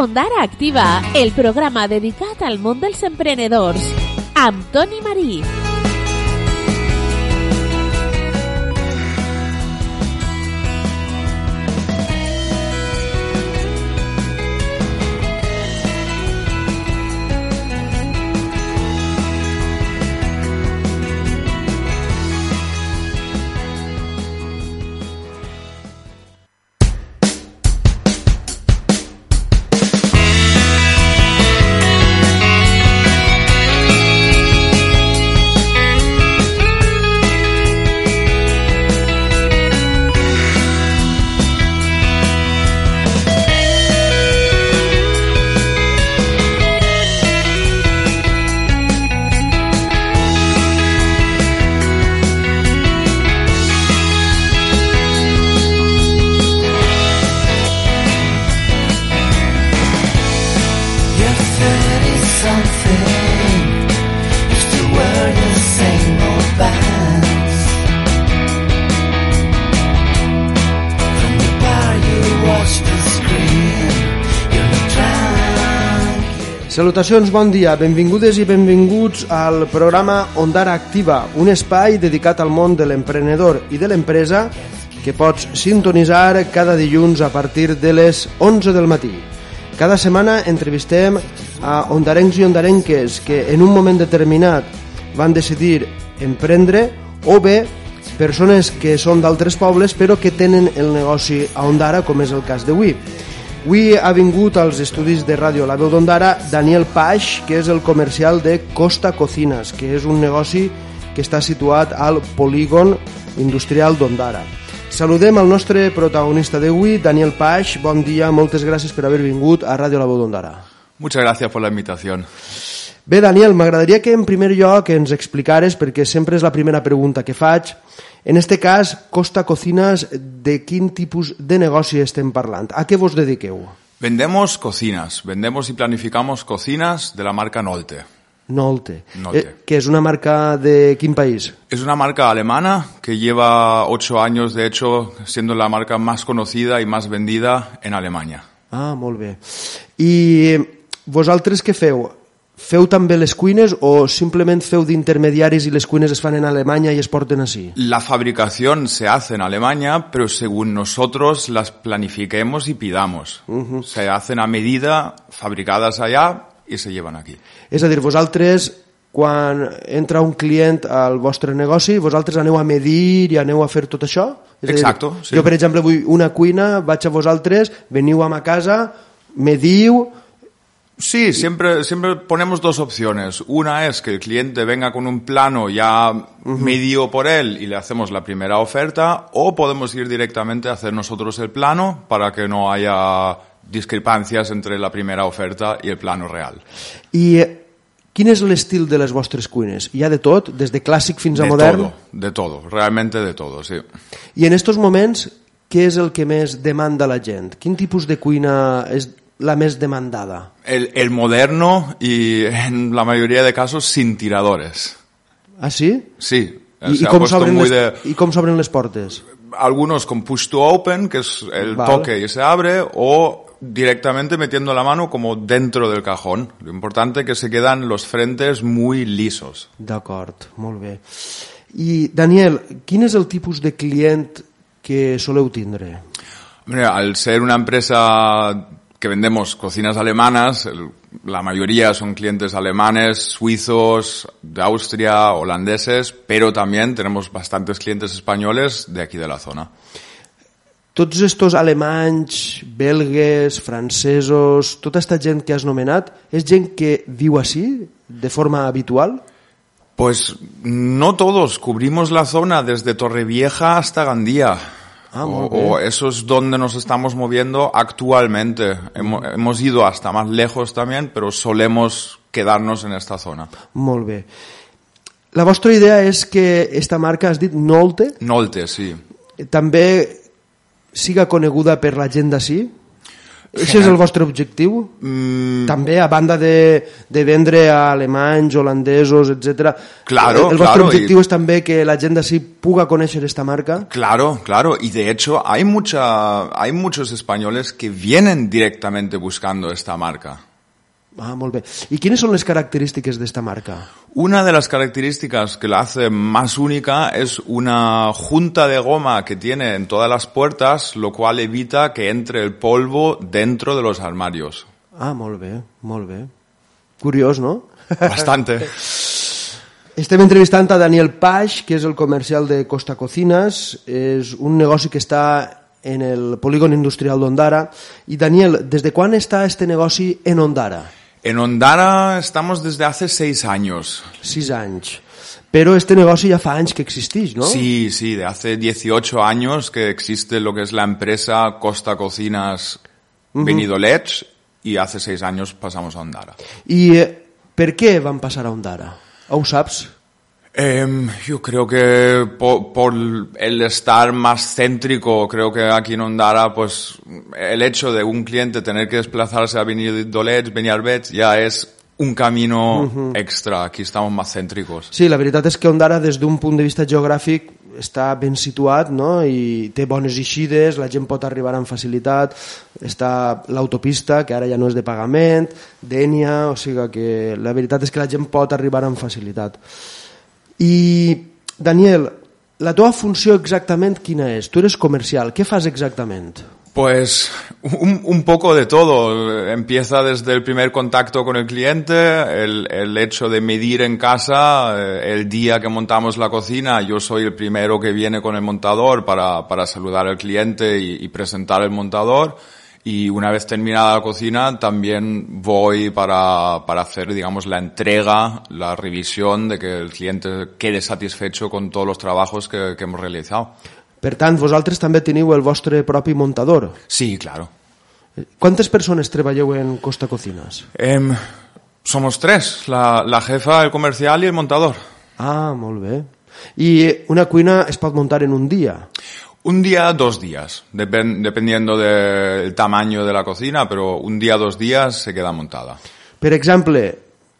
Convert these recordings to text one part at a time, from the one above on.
Ondara Activa, el programa dedicat al món dels emprenedors, amb Toni Marí. Salutacions, bon dia, benvingudes i benvinguts al programa Ondara Activa, un espai dedicat al món de l'emprenedor i de l'empresa que pots sintonitzar cada dilluns a partir de les 11 del matí. Cada setmana entrevistem a ondarencs i ondarenques que en un moment determinat van decidir emprendre o bé persones que són d'altres pobles però que tenen el negoci a Ondara, com és el cas d'avui. Avui ha vingut als estudis de ràdio La Veu d'Ondara Daniel Paix, que és el comercial de Costa Cocinas, que és un negoci que està situat al polígon industrial d'Ondara. Saludem el nostre protagonista d'avui, Daniel Paix. Bon dia, moltes gràcies per haver vingut a Ràdio La Veu d'Ondara. Muchas gracias por la invitación. Bé, Daniel, m'agradaria que en primer lloc ens explicares, perquè sempre és la primera pregunta que faig, en este cas, Costa Cocinas, de quin tipus de negoci estem parlant? A què vos dediqueu? Vendemos cocinas, vendemos y planificamos cocinas de la marca Nolte. Nolte. Nolte. Eh, que és una marca de quin país? Es una marca alemana que lleva ocho años, de hecho, siendo la marca más conocida y más vendida en Alemania. Ah, molt bé. I vosaltres què feu? Feu també les cuines o simplement feu d'intermediaris i les cuines es fan en Alemanya i es porten així? La fabricación se hace en Alemania, pero según nosotros las planifiquemos y pidamos. Se hacen a medida, fabricadas allá y se llevan aquí. És a dir, vosaltres, quan entra un client al vostre negoci, vosaltres aneu a medir i aneu a fer tot això? És a dir, Exacto, sí. Jo, per exemple, vull una cuina, vaig a vosaltres, veniu a ma casa, mediu, Sí, siempre, siempre ponemos dos opciones. Una es que el cliente venga con un plano ya medio por él y le hacemos la primera oferta, o podemos ir directamente a hacer nosotros el plano para que no haya discrepancias entre la primera oferta y el plano real. i eh, quin és l'estil de les vostres cuines? Hi ha de tot, des de clàssic fins a De modern? todo, de todo, realmente de todo, sí. I en estos moments, què és el que més demanda la gent? Quin tipus de cuina és la més demandada? El, el moderno y en la mayoría de casos sin tiradores. Ah, sí? Sí, I, se i, ha com puesto s'obren muy les, de... Com s'obren les portes? algunos con push to open, que es el Vale. toque y se abre, o directamente metiendo la mano como dentro del cajón. Lo importante es que se quedan los frentes muy lisos. D'acord, molt bé. I, Daniel, quin és el tipus de client que soleu tindre? Hombre, al ser una empresa que vendemos cocinas alemanas, el- la mayoría son clientes alemanes, suizos, de Austria, holandeses, pero también tenemos bastantes clientes españoles de aquí de la zona. Tots estos alemanys, belgues, francesos, tota aquesta gent que has nomenat, és gent que viu així, de forma habitual? Pues no todos, cubrimos la zona desde Torrevieja hasta Gandía. Ah, o, o eso es donde nos estamos moviendo actualmente. Hemo- Hemos, ido hasta más lejos también, pero solemos quedarnos en esta zona. Molt bé. La vostra idea és que esta marca, has dit Nolte, Nolte, sí. també siga coneguda per la gent d'ací? Això és el vostre objectiu? Mm, També, a banda de, de vendre a alemanys, holandesos, etc. Claro, el, el vostre claro, objectiu y- és també que la gent d'ací puga conèixer esta marca? Claro, claro. Y de hecho hay mucha, hay muchos españoles que vienen directamente buscando esta marca. Ah, molt bé. I quines són les característiques d'esta marca? Una de las características que la hace más única es una junta de goma que tiene en todas las puertas, lo cual evita que entre el polvo dentro de los armarios. Ah, molt bé, molt bé. Curiós, no? Bastante. Estem entrevistant a Daniel Paix, que és el comercial de Costa Cocinas. És un negoci que està en el polígon industrial d'Ondara. I Daniel, des de quan està este negoci en Ondara? En Ondara estamos desde hace seis años. Sis anys. Però este negoci ja fa anys que existeix, no? Sí, sí, de hace 18 años que existe lo que es la empresa Costa Cocinas Benidolets y hace seis años pasamos a Ondara. I eh, per què van passar a Ondara? Ho saps? Em, yo creo que po- por, el estar más céntrico, creo que aquí en Ondara, pues el hecho de un cliente tener que desplazarse a Benidolets, Beniarbets, ya es un camino extra. Aquí estamos más céntricos. Sí, la veritat és que Ondara, des d'un punt de vista geogràfic, està ben situat no? i té bones eixides, la gent pot arribar amb facilitat, està l'autopista, que ara ja no és de pagament, Dènia, o sigui que la veritat és que la gent pot arribar amb facilitat. I, Daniel, la teva funció exactament quina és? Tu eres comercial, què fas exactament? Pues un, un poco de todo. Empieza desde el primer contacto con el cliente, el, el hecho de medir en casa, eh, el día que montamos la cocina, yo soy el primero que viene con el montador para, para saludar al cliente y, y presentar el montador. Y una vez terminada la cocina, también voy para, para hacer, digamos, la entrega, la revisión de que el cliente quede satisfecho con todos los trabajos que, que hemos realizado. Per tant, vosaltres també teniu el vostre propi montador. Sí, claro. Quantes persones treballeu en Costa Cocinas? Em, somos tres, la, la jefa, el comercial y el montador. Ah, molt bé. I una cuina es pot muntar en un dia. Un día, dos días, depen- dependiendo del tamaño de la cocina, pero un día, dos días se queda montada. Per exemple,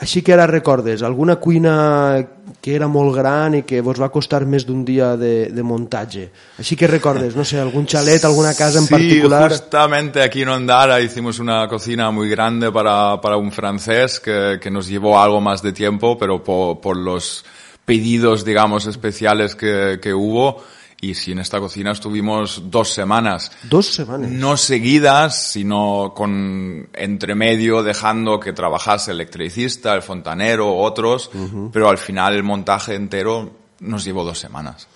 així que ara recordes, alguna cuina que era molt gran i que vos va costar més d'un dia de, de muntatge. Així que recordes, no sé, algun xalet, alguna casa en sí, particular. justamente aquí en Ondara hicimos una cocina muy grande para, para un francés que, que nos llevó algo más de tiempo, pero po- por, los pedidos, digamos, especiales que, que hubo. Y sí, en esta cocina estuvimos dos semanas. Dos setmanes. No seguidas, sino con entremedio, dejando que trabajase el electricista, el fontanero, otros, pero al final el montaje entero nos llevó dos semanas.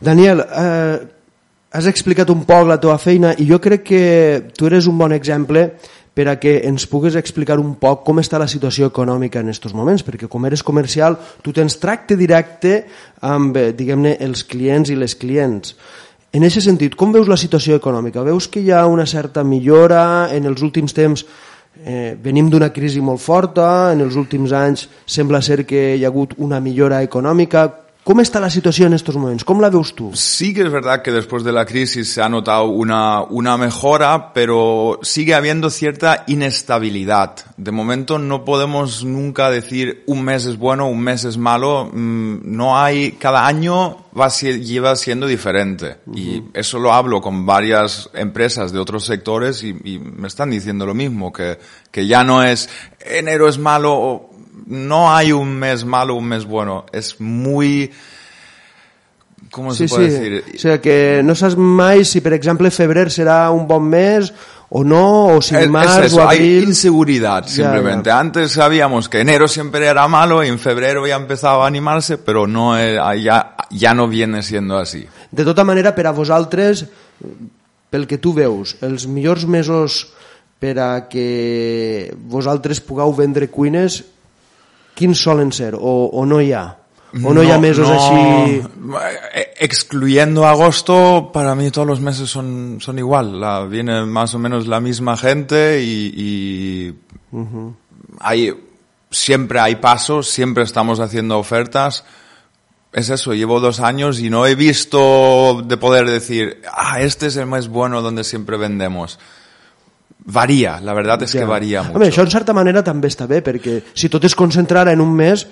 Daniel, eh, has explicat un poc la teva feina i jo crec que tu eres un bon exemple per a que ens pugues explicar un poc com està la situació econòmica en aquests moments, perquè com eres comercial tu tens tracte directe amb, eh, diguem-ne, els clients i les clients. En aquest sentit, com veus la situació econòmica? Veus que hi ha una certa millora en els últims temps Eh, venim d'una crisi molt forta, en els últims anys sembla ser que hi ha hagut una millora econòmica. Com està la situació en aquests moments? Com la veus tu? Sí que es verdad que después de la crisis se ha notado una, una mejora, pero sigue habiendo cierta inestabilidad. De momento no podemos nunca decir un mes es bueno, un mes es malo. Mm, No hay, cada año va, lleva siendo diferente. Y eso lo hablo con varias empresas de otros sectores y, y me están diciendo lo mismo, que, que ya no es enero es malo o no hay un mes malo, un mes bueno. Es muy, ¿cómo se puede decir? O sigui que no saps mai si, per exemple, febrer serà un bon mes o no, o si Es- es març eso, o hay abril... inseguridad Ya, simplemente. ya. Antes sabíamos que enero siempre era malo y en febrero ya empezaba a animarse, pero no eh, ya, ya no viene siendo así. De tota manera, per a vosaltres, pel que tu veus, els millors mesos per a que vosaltres pugueu vendre cuines, quins solen ser? O, o no hi ha? O no, hi ha mesos no- així... eh, Excluyendo agosto, para mí todos los meses son, son igual. La, viene más o menos la misma gente y, y hay, siempre hay pasos, siempre estamos haciendo ofertas. Es eso, llevo dos años y no he visto de poder decir, ah, este es el mes bueno donde siempre vendemos. Varía, la es que Ja. varía mucho. Home, això en certa manera també està bé, perquè si tot es concentrara en un mes,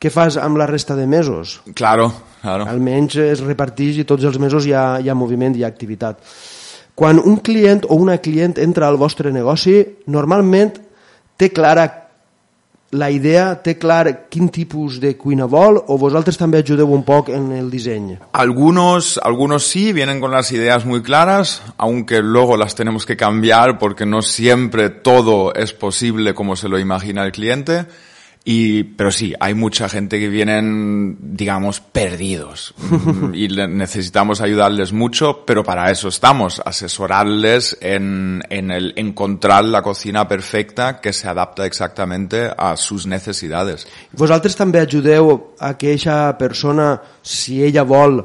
què fas amb la resta de mesos? Claro, claro. Almenys es reparteix i tots els mesos hi ha, hi ha moviment, hi ha activitat. Quan un client o una client entra al vostre negoci, normalment té clara la idea, té clar quin tipus de cuina vol o vosaltres també ajudeu un poc en el disseny? Algunos, algunos sí vienen con las ideas muy claras, aunque luego las tenemos que cambiar porque no siempre todo es posible como se lo imagina el cliente. Y, pero sí, hay mucha gente que vienen, digamos, perdidos y necesitamos ayudarles mucho, pero para eso estamos, asesorarles en, en el encontrar la cocina perfecta que se adapta exactamente a sus necesidades. Vosaltres també ajudeu a que eixa persona, si ella vol,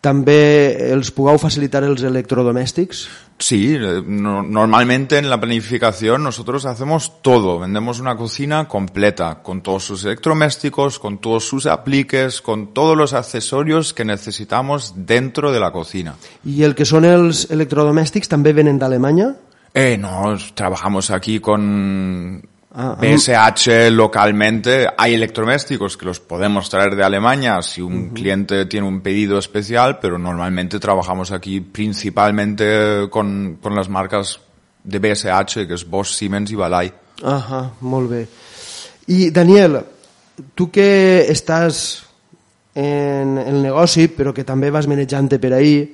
també els pugueu facilitar els electrodomèstics? Sí, no- normalmente en la planificación nosotros hacemos todo. Vendemos una cocina completa, con todos sus electrodomésticos, con todos sus apliques, con todos los accesorios que necesitamos dentro de la cocina. I el que són els electrodomèstics també venen d'Alemanya? Eh, no, trabajamos aquí con Ah, BSH localmente. Hay electrodomésticos que los podemos traer de Alemania si un cliente tiene un pedido especial, pero normalmente trabajamos aquí principalmente con, con las marcas de BSH, que es Bosch, Siemens y Balay. Ahà, molt bé. I Daniel, tu que estàs en el negoci, però que també vas manejant-te per ahir,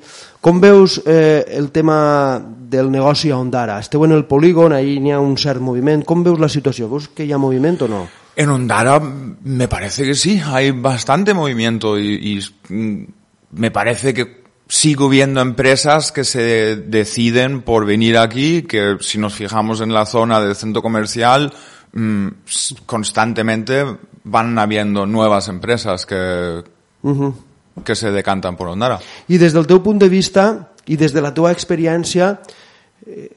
com veus eh, el tema del negoci a Ondara? Esteu en el polígon, ahí n'hi ha un cert moviment. Com veus la situació? Veus que hi ha moviment o no? En Ondara me parece que sí, hay bastante movimiento y, y, mm, me parece que sigo viendo empresas que se deciden por venir aquí, que si nos fijamos en la zona del centro comercial, mm, constantemente van habiendo nuevas empresas que, que se decantan por Ondara. I des del teu punt de vista i des de la teva experiència, eh,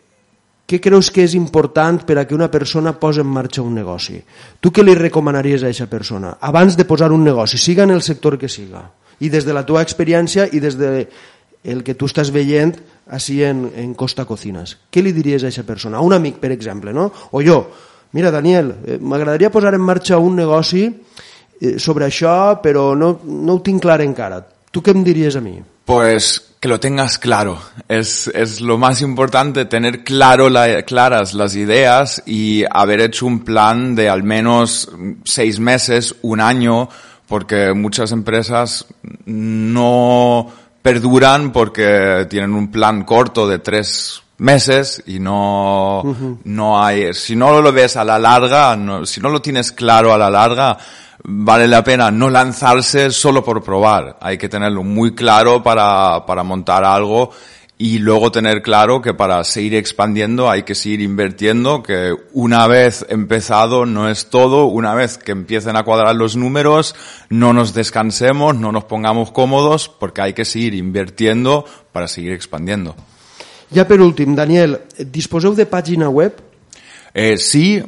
què creus que és important per a que una persona posi en marxa un negoci? Tu què li recomanaries a aquesta persona abans de posar un negoci, siga en el sector que siga? I des de la teva experiència i des de el que tu estàs veient així en, en Costa Cocinas. Què li diries a aquesta persona? A un amic, per exemple, no? O jo, mira, Daniel, eh, m'agradaria posar en marxa un negoci eh, sobre això, però no, no ho tinc clar encara. Tu què em diries a mi? Pues que lo tengas claro. Es, es lo más importante tener claro la- claras las ideas y haber hecho un plan de al menos seis meses, un año, porque muchas empresas no perduran porque tienen un plan corto de tres meses y no, no hay, si no lo ves a la larga, no- si no lo tienes claro a la larga, vale la pena no lanzarse solo por probar. Hay que tenerlo muy claro para, para montar algo y luego tener claro que para seguir expandiendo hay que seguir invirtiendo, que una vez empezado no es todo, una vez que empiecen a cuadrar los números, no nos descansemos, no nos pongamos cómodos, porque hay que seguir invirtiendo para seguir expandiendo. Ja per últim, Daniel, disposeu de pàgina web Eh, sí,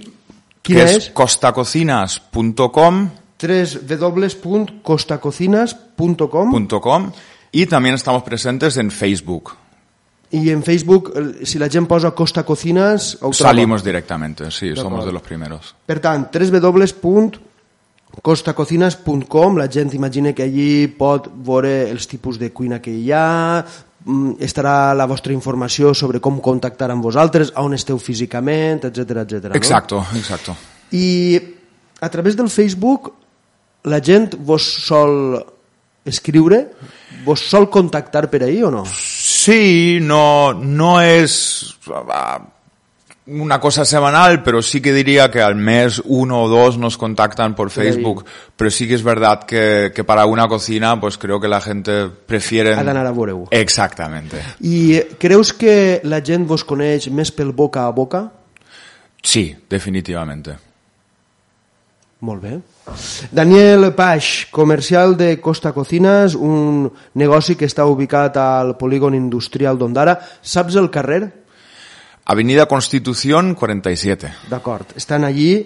¿Quién que es? es costacocinas.com www.costacocinas.com .com, y también estamos presentes en Facebook. i en Facebook, si la gent posa Costa Cocinas. Salimos directamente, sí, somos acuerdo. de los primeros. Per tant, www.costacocinas.com la gent imagina que allí pot veure els tipus de cuina que hi ha, estarà la vostra informació sobre com contactar amb vosaltres, on esteu físicament, etc etc. no? Exacto, exacto. I a través del Facebook la gent vos sol escriure, vos sol contactar per ahí o no? Sí, no, no es ah, una cosa semanal, pero sí que diría que al mes uno o dos nos contactan por. Facebook. Pero sí que es verdad que, que para una cocina, pues creo que la gente prefiere... Ha d'anar a veure-ho. Exactamente. I eh, creus que la gent vos coneix més pel boca a boca? Sí, definitivamente. Molt bé. Daniel Paix, comercial de Costa Cocinas, un negoci que està ubicat al polígon industrial d'Ondara. Saps el carrer? Avenida Constitución 47. D'acord, estan allí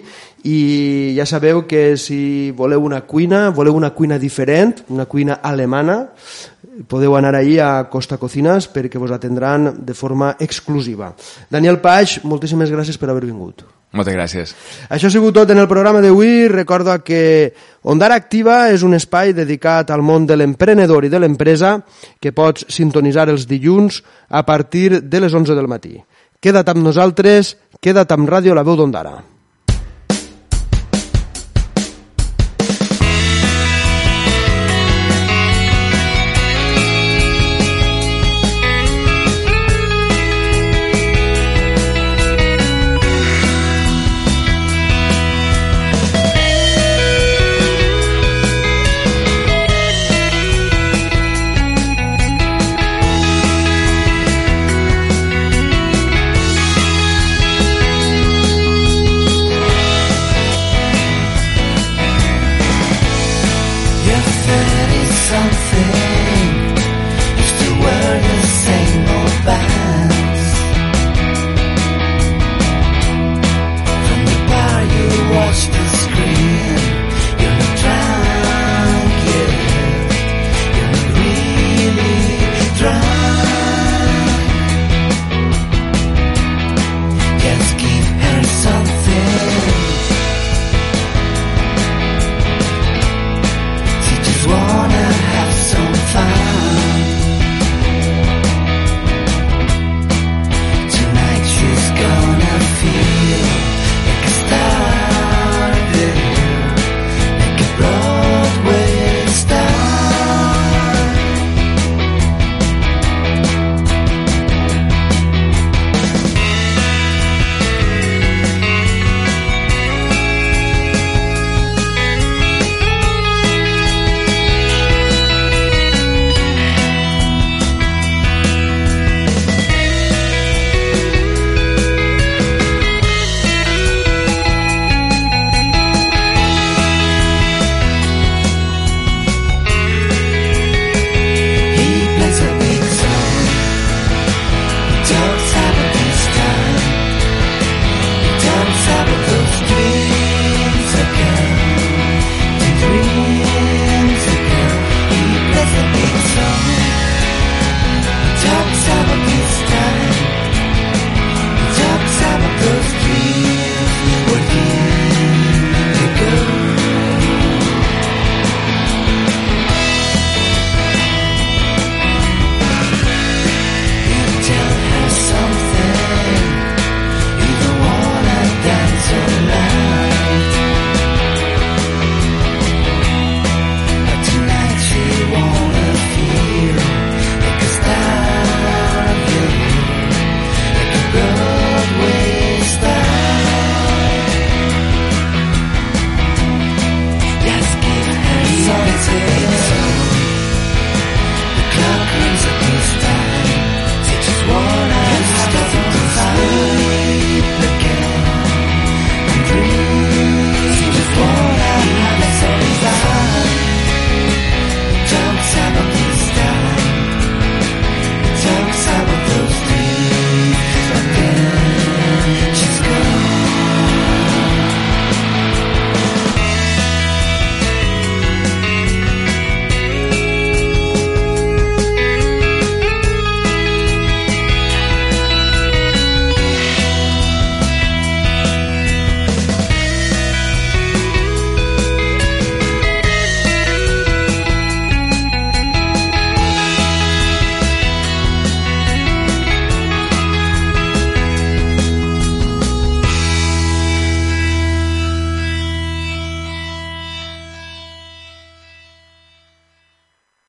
i ja sabeu que si voleu una cuina, voleu una cuina diferent, una cuina alemana, podeu anar allí a Costa Cocinas perquè vos atendran de forma exclusiva. Daniel Paix, moltíssimes gràcies per haver vingut. Moltes gràcies. Això ha sigut tot en el programa d'avui. Recorda que Ondara Activa és un espai dedicat al món de l'emprenedor i de l'empresa que pots sintonitzar els dilluns a partir de les 11 del matí. Queda't amb nosaltres, queda't amb Ràdio La Veu d'Ondara.